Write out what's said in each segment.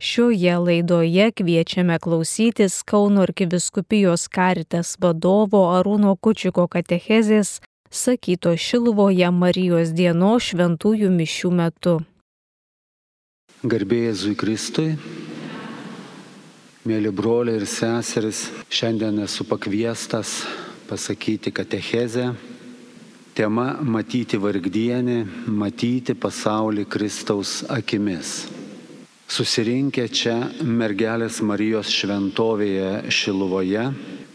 Šioje laidoje kviečiame klausytis Kauno arkiviskupijos karitas vadovo Arūno Kučiko katechezės sakyto Šilvoje Marijos dienos šventųjų mišių metu. Garbėjai Jėzui Kristui, mėly broliai ir seseris, šiandien esu pakviestas pasakyti katechezę. Tema - matyti vargdienį, matyti pasaulį Kristaus akimis susirinkę čia mergelės Marijos šventovėje Šiluvoje,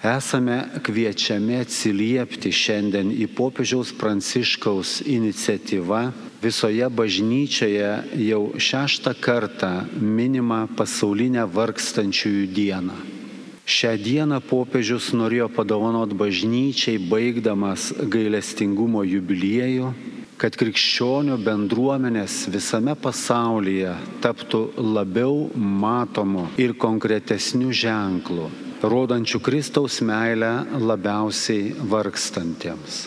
esame kviečiami atsiliepti šiandien į popiežiaus Pranciškaus iniciatyvą visoje bažnyčioje jau šeštą kartą minimą pasaulinę vargstančiųjų dieną. Šią dieną popiežius norėjo padovanot bažnyčiai, baigdamas gailestingumo jubiliejų kad krikščionių bendruomenės visame pasaulyje taptų labiau matomu ir konkretesniu ženklu, rodančiu Kristaus meilę labiausiai vargstantiems.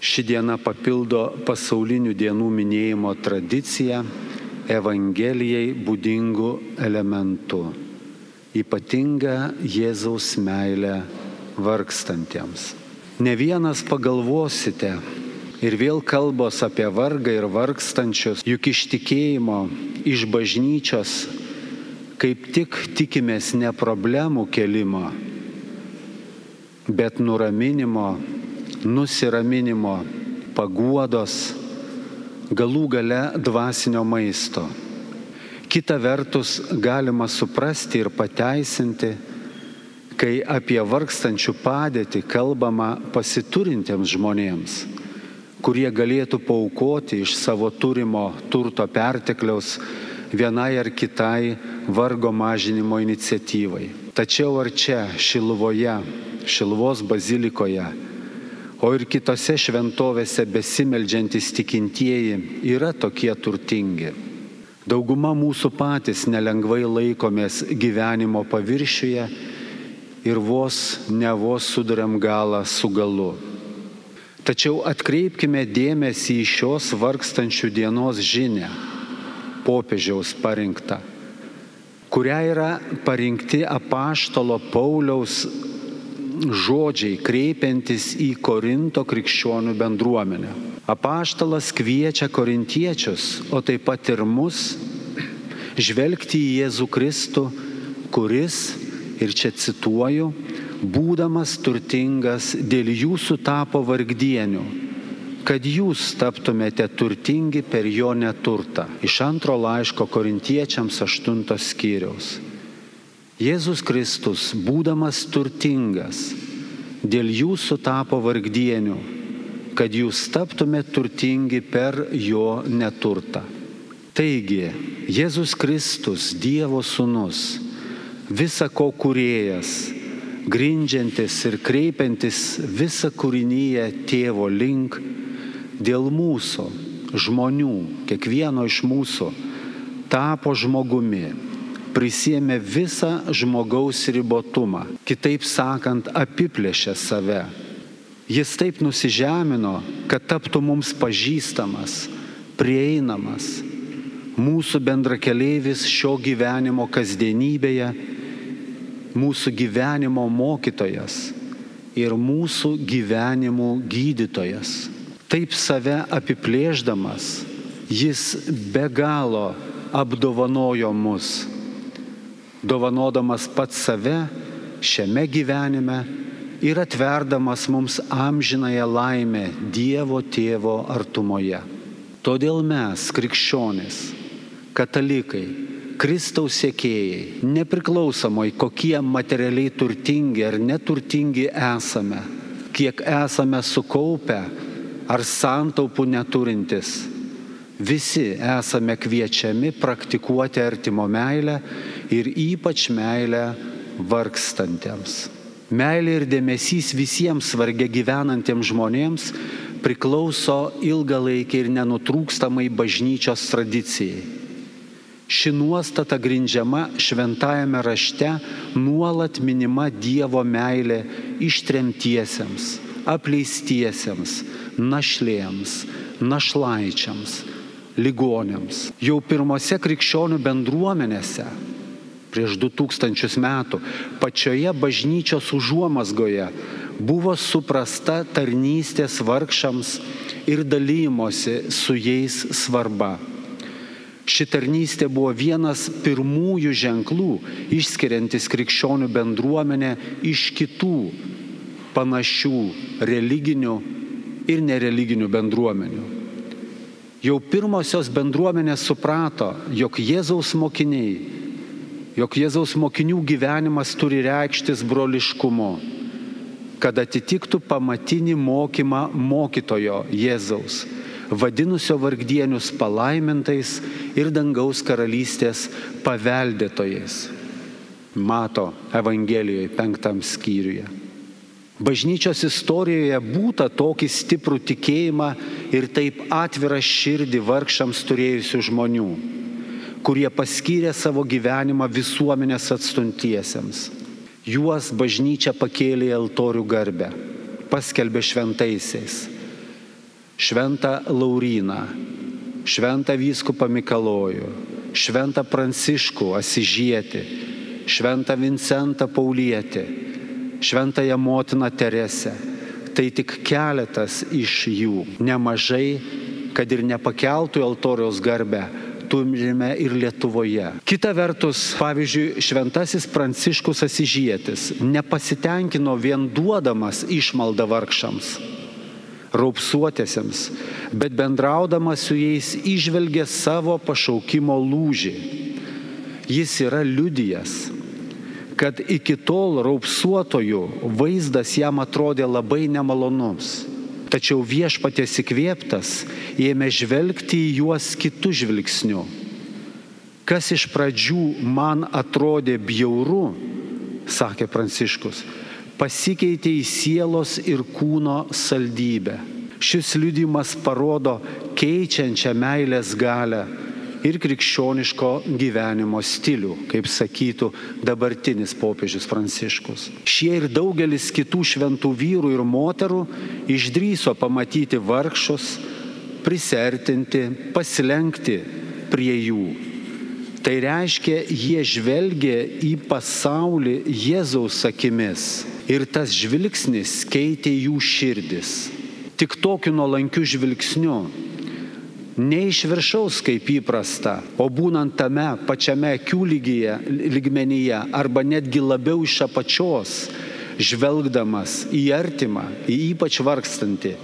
Ši diena papildo pasaulinių dienų minėjimo tradiciją Evangelijai būdingų elementų - ypatinga Jėzaus meilė vargstantiems. Ne vienas pagalvosite, Ir vėl kalbos apie vargą ir vargstančius, juk iš tikėjimo, iš bažnyčios, kaip tik tikimės ne problemų kelimo, bet nuraminimo, nusiraminimo, paguodos, galų gale dvasinio maisto. Kita vertus galima suprasti ir pateisinti, kai apie vargstančių padėtį kalbama pasiturintiems žmonėms kurie galėtų paukoti iš savo turimo turto pertekliaus vienai ar kitai vargo mažinimo iniciatyvai. Tačiau ar čia Šilvoje, Šilvos bazilikoje, o ir kitose šventovėse besimeldžiantis tikintieji yra tokie turtingi. Dauguma mūsų patys nelengvai laikomės gyvenimo paviršiuje ir vos ne vos sudariam galą su galu. Tačiau atkreipkime dėmesį į šios vargstančių dienos žinę, popiežiaus parinktą, kuria yra parinkti apaštalo Pauliaus žodžiai kreipiantis į Korinto krikščionių bendruomenę. Apaštalas kviečia korintiečius, o taip pat ir mus, žvelgti į Jėzų Kristų, kuris, ir čia cituoju, būdamas turtingas, dėl jūsų tapo vargdienių, kad jūs taptumėte turtingi per jo neturtą. Iš antro laiško korintiečiams aštuntos skyriaus. Jėzus Kristus, būdamas turtingas, dėl jūsų tapo vargdienių, kad jūs taptumėte turtingi per jo neturtą. Taigi, Jėzus Kristus, Dievo sūnus, visa ko kuriejas, grindžiantis ir kreipiantis visą kūrinyje tėvo link dėl mūsų, žmonių, kiekvieno iš mūsų, tapo žmogumi, prisėmė visą žmogaus ribotumą, kitaip sakant, apiplėšė save. Jis taip nusižemino, kad taptų mums pažįstamas, prieinamas, mūsų bendrakeleivis šio gyvenimo kasdienybėje mūsų gyvenimo mokytojas ir mūsų gyvenimų gydytojas. Taip save apiplėždamas, jis be galo apdovanojo mus, dovanodamas pats save šiame gyvenime ir atverdamas mums amžinąją laimę Dievo tėvo artumoje. Todėl mes, krikščionys, katalikai, Kristaus sėkėjai, nepriklausomai kokie materialiai turtingi ar neturtingi esame, kiek esame sukaupę ar santaupų neturintis, visi esame kviečiami praktikuoti artimo meilę ir ypač meilę vargstantiems. Meilė ir dėmesys visiems vargia gyvenantiems žmonėms priklauso ilgalaikiai ir nenutrūkstamai bažnyčios tradicijai. Ši nuostata grindžiama šventajame rašte nuolat minima Dievo meilė ištremtiesiems, apleistiesiems, našlėms, našlaičiams, ligonėms. Jau pirmose krikščionių bendruomenėse prieš 2000 metų pačioje bažnyčios užuomasgoje buvo suprasta tarnystės vargšams ir dalymosi su jais svarba. Ši tarnystė buvo vienas pirmųjų ženklų, išskiriantis krikščionių bendruomenę iš kitų panašių religinių ir nereliginių bendruomenių. Jau pirmosios bendruomenės suprato, jog Jėzaus mokiniai, jog Jėzaus mokinių gyvenimas turi reikštis broliškumu, kad atitiktų pamatinį mokymą mokytojo Jėzaus, vadinusio vargdienius palaimintais ir dangaus karalystės paveldėtojais. Mato Evangelijoje penktam skyriuje. Bažnyčios istorijoje būta tokį stiprų tikėjimą ir taip atvirą širdį vargšams turėjusių žmonių, kurie paskyrė savo gyvenimą visuomenės atstuntiesiems. Juos bažnyčia pakėlė į altorių garbę, paskelbė šventaisiais. Šventą Lauryną, šventą vyskupą Mikalojų, šventą Pranciškų Asižietį, šventą Vincentą Paulietį šventąją motiną Teresę. Tai tik keletas iš jų, nemažai, kad ir nepakeltų altoriaus garbę, turime ir Lietuvoje. Kita vertus, pavyzdžiui, šventasis Pranciškus Asižėtis nepasitenkino vien duodamas išmaldą vargšams, raupsuotėsiams, bet bendraudamas su jais išvelgė savo pašaukimo lūžį. Jis yra liudijas, kad iki tol raupsuotojų vaizdas jam atrodė labai nemalonus. Tačiau viešpatės įkvėptas ėmė žvelgti į juos kitų žvilgsnių. Kas iš pradžių man atrodė bjauru, sakė Pranciškus, pasikeitė į sielos ir kūno saldybę. Šis liudimas parodo keičiančią meilės galę ir krikščioniško gyvenimo stilių, kaip sakytų dabartinis popiežius Pranciškus. Šie ir daugelis kitų šventų vyrų ir moterų išdryso pamatyti vargšus, prisertinti, pasilenkti prie jų. Tai reiškia, jie žvelgia į pasaulį Jėzaus akimis ir tas žvilgsnis keitė jų širdis. Tik tokiu nuolankiu žvilgsniu ne iš viršaus kaip įprasta, o būnant tame pačiame akių lygyje, lygmenyje arba netgi labiau iš apačios, žvelgdamas į artimą, į ypač vargstantį,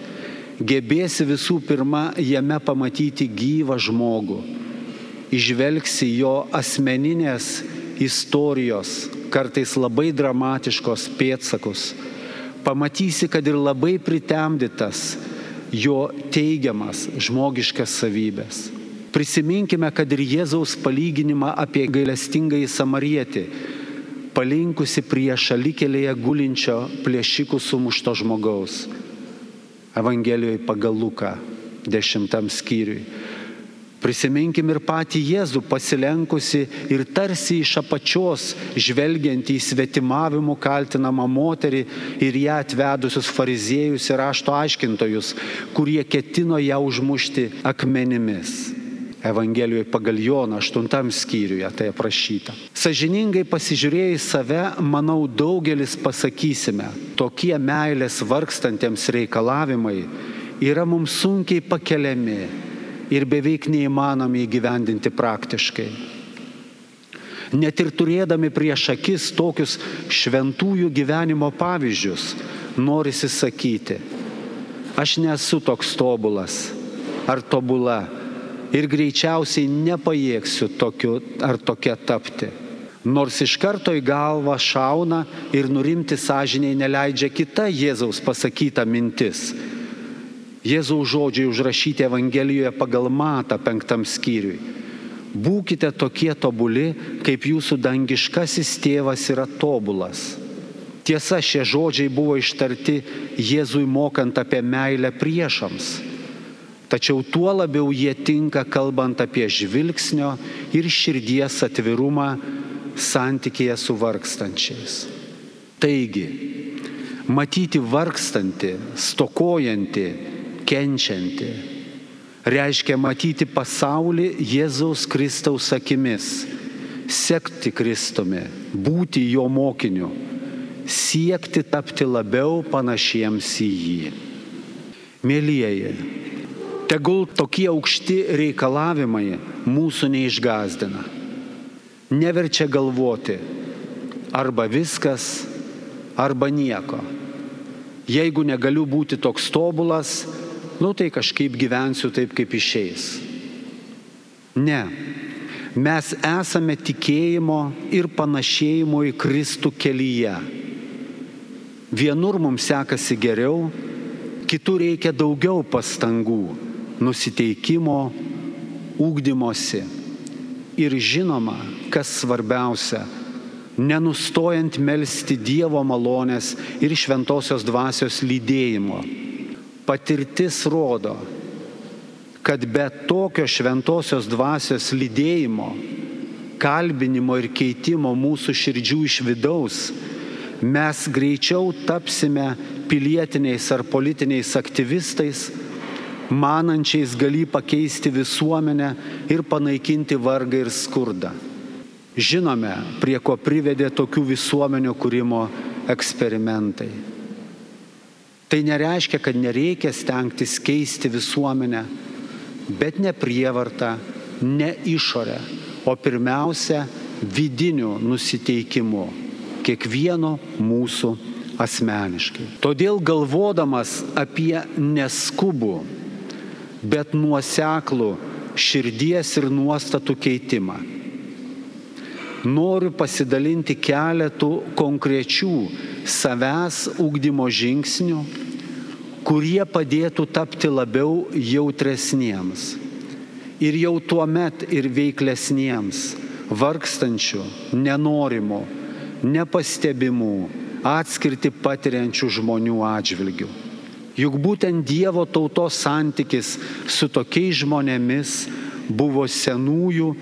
gebėsi visų pirma jame pamatyti gyvą žmogų, išvelgsi jo asmeninės istorijos, kartais labai dramatiškos pėtsakus, pamatysi, kad ir labai pritemdytas, jo teigiamas žmogiškas savybės. Prisiminkime, kad ir Jėzaus palyginimą apie gailestingąjį samarietį, palinkusi prie šalikelėje gulinčio plėšikų sumušto žmogaus. Evangelijoje pagal Luką, dešimtam skyriui. Prisiminkim ir patį Jėzų pasilenkusi ir tarsi iš apačios žvelgiant į svetimavimų kaltinamą moterį ir ją atvedusius fariziejus ir rašto aiškintojus, kurie ketino ją užmušti akmenimis. Evangelijoje pagal Joną 8 skyriuje tai aprašyta. Sažiningai pasižiūrėję į save, manau, daugelis pasakysime, tokie meilės vargstantiems reikalavimai yra mums sunkiai pakeliami ir beveik neįmanomi įgyvendinti praktiškai. Net ir turėdami prieš akis tokius šventųjų gyvenimo pavyzdžius, norisi sakyti, aš nesu toks tobulas ar tobula ir greičiausiai nepajėgsiu tokiu ar tokia tapti. Nors iš karto į galvą šauna ir nurimti sąžiniai neleidžia kita Jėzaus pasakyta mintis Jėzaus žodžiai užrašyti Evangelijoje pagal matą penktam skyriui. Būkite tokie tobuli, kaip jūsų dangiškasis tėvas yra tobulas. Tiesa, šie žodžiai buvo ištarti Jėzui mokant apie meilę priešams. Tačiau tuo labiau jie tinka kalbant apie žvilgsnio ir širdies atvirumą santykėje su vargstančiais. Taigi, matyti vargstantį, stokojantį, kenčianti, reiškia matyti pasaulį Jėzaus Kristaus akimis, sekti Kristumi, būti jo mokiniu, siekti tapti labiau panašiems į jį. Mėlyjeji, tegul tokie aukšti reikalavimai mūsų neišgazdina. Neverčia galvoti, arba viskas, arba nieko. Jeigu negaliu būti toks tobulas, nu tai kažkaip gyvensiu taip, kaip išeis. Ne. Mes esame tikėjimo ir panašėjimo į Kristų kelyje. Vienur mums sekasi geriau, kitur reikia daugiau pastangų, nusiteikimo, ūkdymosi. Ir žinoma, kas svarbiausia, nenustojant melstį Dievo malonės ir šventosios dvasios lydėjimo. Patirtis rodo, kad be tokio šventosios dvasios lydėjimo, kalbinimo ir keitimo mūsų širdžių iš vidaus, mes greičiau tapsime pilietiniais ar politiniais aktyvistais, manančiais gali pakeisti visuomenę ir panaikinti vargą ir skurdą. Žinome, prie ko privedė tokių visuomenių kūrimo eksperimentai. Tai nereiškia, kad nereikia stengtis keisti visuomenę, bet ne prievartą, ne išorę, o pirmiausia vidiniu nusiteikimu kiekvieno mūsų asmeniškai. Todėl galvodamas apie neskubų, bet nuoseklų širdies ir nuostatų keitimą noriu pasidalinti keletų konkrečių savęs ūkdymo žingsnių, kurie padėtų tapti labiau jautresniems ir jau tuo met ir veiklesniems, vargstančių, nenorimų, nepastebimų, atskirti patiriančių žmonių atžvilgių. Juk būtent Dievo tautos santykis su tokiais žmonėmis buvo senųjų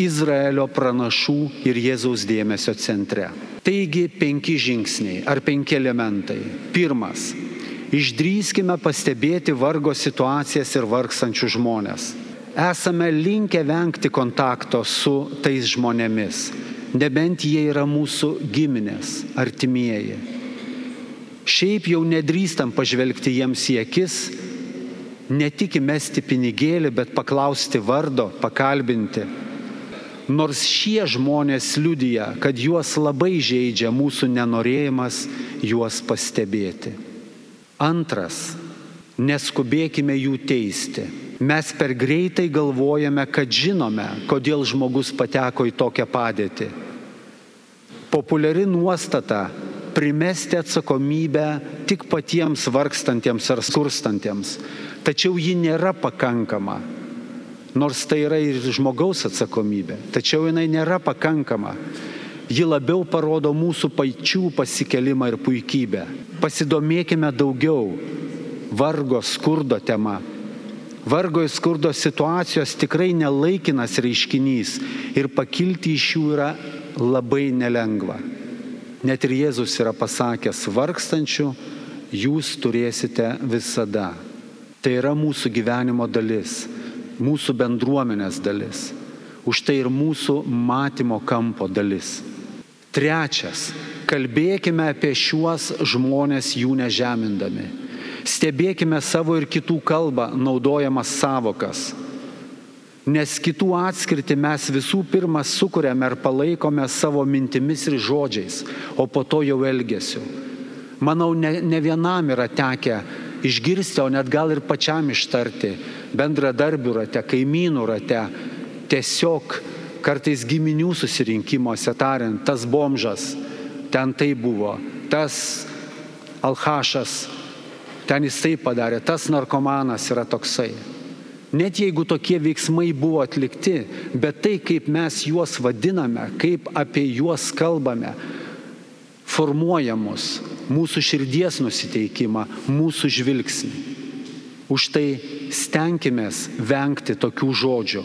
Izraelio pranašų ir Jėzaus dėmesio centre. Taigi penki žingsniai ar penki elementai. Pirmas. Išdrįskime pastebėti vargo situacijas ir vargstančių žmonės. Esame linkę vengti kontakto su tais žmonėmis, nebent jie yra mūsų giminės, artimieji. Šiaip jau nedrįstam pažvelgti jiems į akis, ne tik įmesti pinigėlį, bet paklausti vardo, pakalbinti nors šie žmonės liudija, kad juos labai žaidžia mūsų nenorėjimas juos pastebėti. Antras, neskubėkime jų teisti. Mes per greitai galvojame, kad žinome, kodėl žmogus pateko į tokią padėtį. Populiari nuostata - primesti atsakomybę tik patiems vargstantiems ar skurstantiems. Tačiau ji nėra pakankama nors tai yra ir žmogaus atsakomybė, tačiau jinai nėra pakankama. Ji labiau parodo mūsų pačių pasikelimą ir puikybę. Pasidomėkime daugiau vargo skurdo tema. Vargo ir skurdo situacijos tikrai nelaikinas reiškinys ir pakilti iš jų yra labai nelengva. Net ir Jėzus yra pasakęs, vargstančių jūs turėsite visada. Tai yra mūsų gyvenimo dalis mūsų bendruomenės dalis, už tai ir mūsų matymo kampo dalis. Trečias, kalbėkime apie šiuos žmonės jų nežemindami. Stebėkime savo ir kitų kalbą naudojamas savokas. Nes kitų atskirti mes visų pirma sukūrėme ir palaikome savo mintimis ir žodžiais, o po to jau elgesiu. Manau, ne, ne vienam yra tekę išgirsti, o net gal ir pačiam ištarti bendradarbių rate, kaimynų rate, tiesiog kartais giminių susirinkimuose tariant, tas bomžas, ten tai buvo, tas alhašas, ten jis tai padarė, tas narkomanas yra toksai. Net jeigu tokie veiksmai buvo atlikti, bet tai, kaip mes juos vadiname, kaip apie juos kalbame, formuoja mus, mūsų širdies nusiteikimą, mūsų žvilgsnį. Už tai stenkimės vengti tokių žodžių.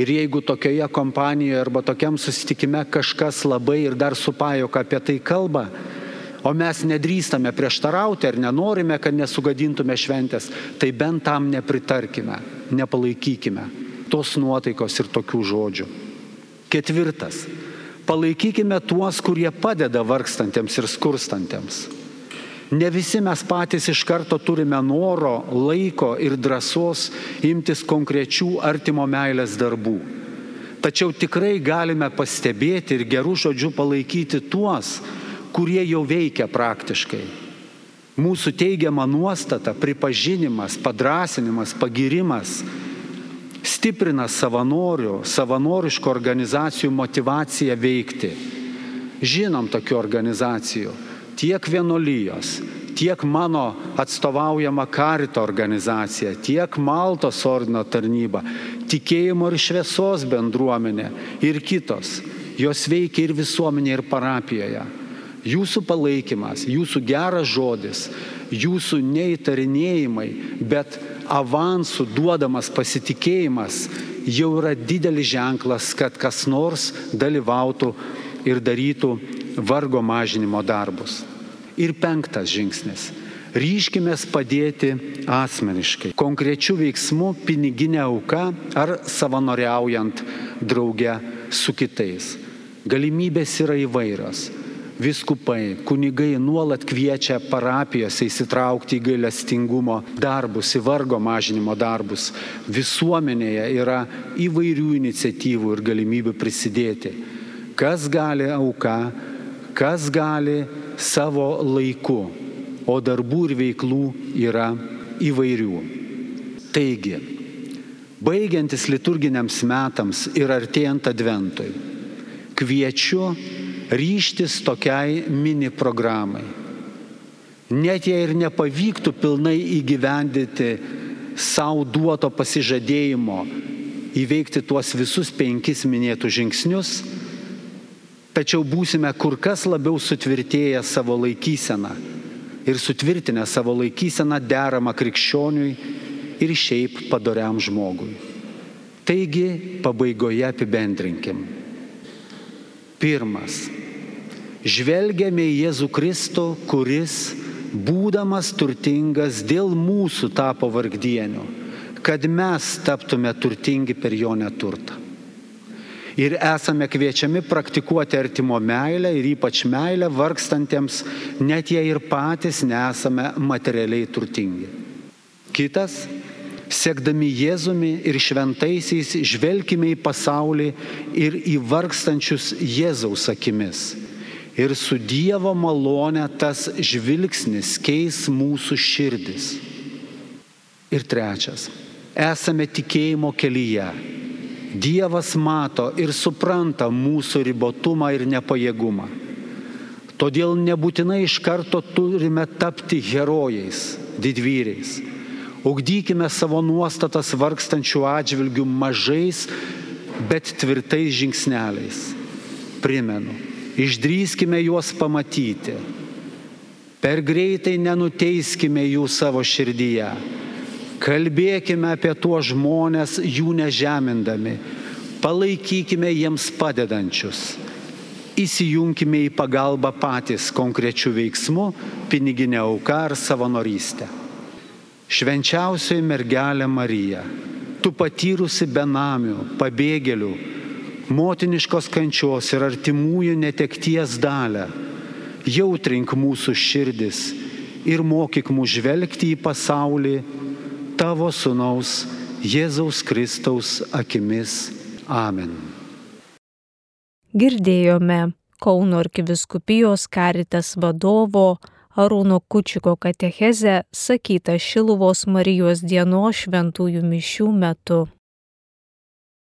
Ir jeigu tokioje kompanijoje arba tokiam susitikime kažkas labai ir dar su pajoka apie tai kalba, o mes nedrįstame prieštarauti ar nenorime, kad nesugadintume šventės, tai bent tam nepritarkime, nepalaikykime tos nuotaikos ir tokių žodžių. Ketvirtas. Palaikykime tuos, kurie padeda vargstantiems ir skurstantiems. Ne visi mes patys iš karto turime noro, laiko ir drąsos imtis konkrečių artimo meilės darbų. Tačiau tikrai galime pastebėti ir gerų žodžių palaikyti tuos, kurie jau veikia praktiškai. Mūsų teigiama nuostata, pripažinimas, padrasinimas, pagirimas stiprina savanorių, savanoriškų organizacijų motivaciją veikti. Žinom tokių organizacijų, tiek vienolyjos, tiek mano atstovaujama karito organizacija, tiek Maltos ordino tarnyba, tikėjimo ir šviesos bendruomenė ir kitos. Jos veikia ir visuomenė, ir parapijoje. Jūsų palaikymas, jūsų geras žodis, jūsų neįtarinėjimai, bet avansų duodamas pasitikėjimas jau yra didelis ženklas, kad kas nors dalyvautų ir darytų vargo mažinimo darbus. Ir penktas žingsnis. Ryškime padėti asmeniškai, konkrečių veiksmų, piniginė auka ar savanoriaujant drauge su kitais. Galimybės yra įvairios viskupai, kunigai nuolat kviečia parapijose įsitraukti į gailestingumo darbus, į vargo mažinimo darbus. Visuomenėje yra įvairių iniciatyvų ir galimybių prisidėti. Kas gali auka, kas gali savo laiku, o darbų ir veiklų yra įvairių. Taigi, baigiantis liturginiams metams ir artėjant adventui, kviečiu ryštis tokiai mini programai. Net jei ir nepavyktų pilnai įgyvendinti savo duoto pasižadėjimo įveikti tuos visus penkis minėtus žingsnius, tačiau būsime kur kas labiau sutvirtėję savo laikyseną ir sutvirtinę savo laikyseną deramą krikščioniui ir šiaip padoriam žmogui. Taigi pabaigoje apibendrinkim. Pirmas. Žvelgiame į Jėzų Kristų, kuris, būdamas turtingas, dėl mūsų tapo vargdieniu, kad mes taptume turtingi per jo neturtą. Ir esame kviečiami praktikuoti artimo meilę ir ypač meilę vargstantiems, net jei ir patys nesame materialiai turtingi. Kitas Sekdami Jėzumi ir šventaisiais žvelgime į pasaulį ir į vargstančius Jėzaus akimis. Ir su Dievo malone tas žvilgsnis keis mūsų širdis. Ir trečias. Esame tikėjimo kelyje. Dievas mato ir supranta mūsų ribotumą ir nepajėgumą. Todėl nebūtinai iš karto turime tapti herojais, didvyriais Ugdykime savo nuostatas vargstančių atžvilgių mažais, bet tvirtais žingsneliais. Primenu, išdrįskime juos pamatyti. Per greitai nenuteiskime jų savo širdyje. Kalbėkime apie tuos žmonės jų nežemindami. Palaikykime jiems padedančius. Įsijunkime į pagalbą patys konkrečių veiksmų, piniginę auką ar savanorystę. Švenčiausioji mergelė Marija, tu patyrusi benamių, pabėgėlių, motiniškos kančios ir artimųjų netekties dalę, jautrink mūsų širdis ir mokyk mūsų žvelgti į pasaulį tavo sunaus Jėzaus Kristaus akimis. Amen. Girdėjome Kauno arkiviskupijos karitas vadovo Arūno Kučiko katechezę sakytą Šiluvos Marijos dienos šventųjų mišių metu.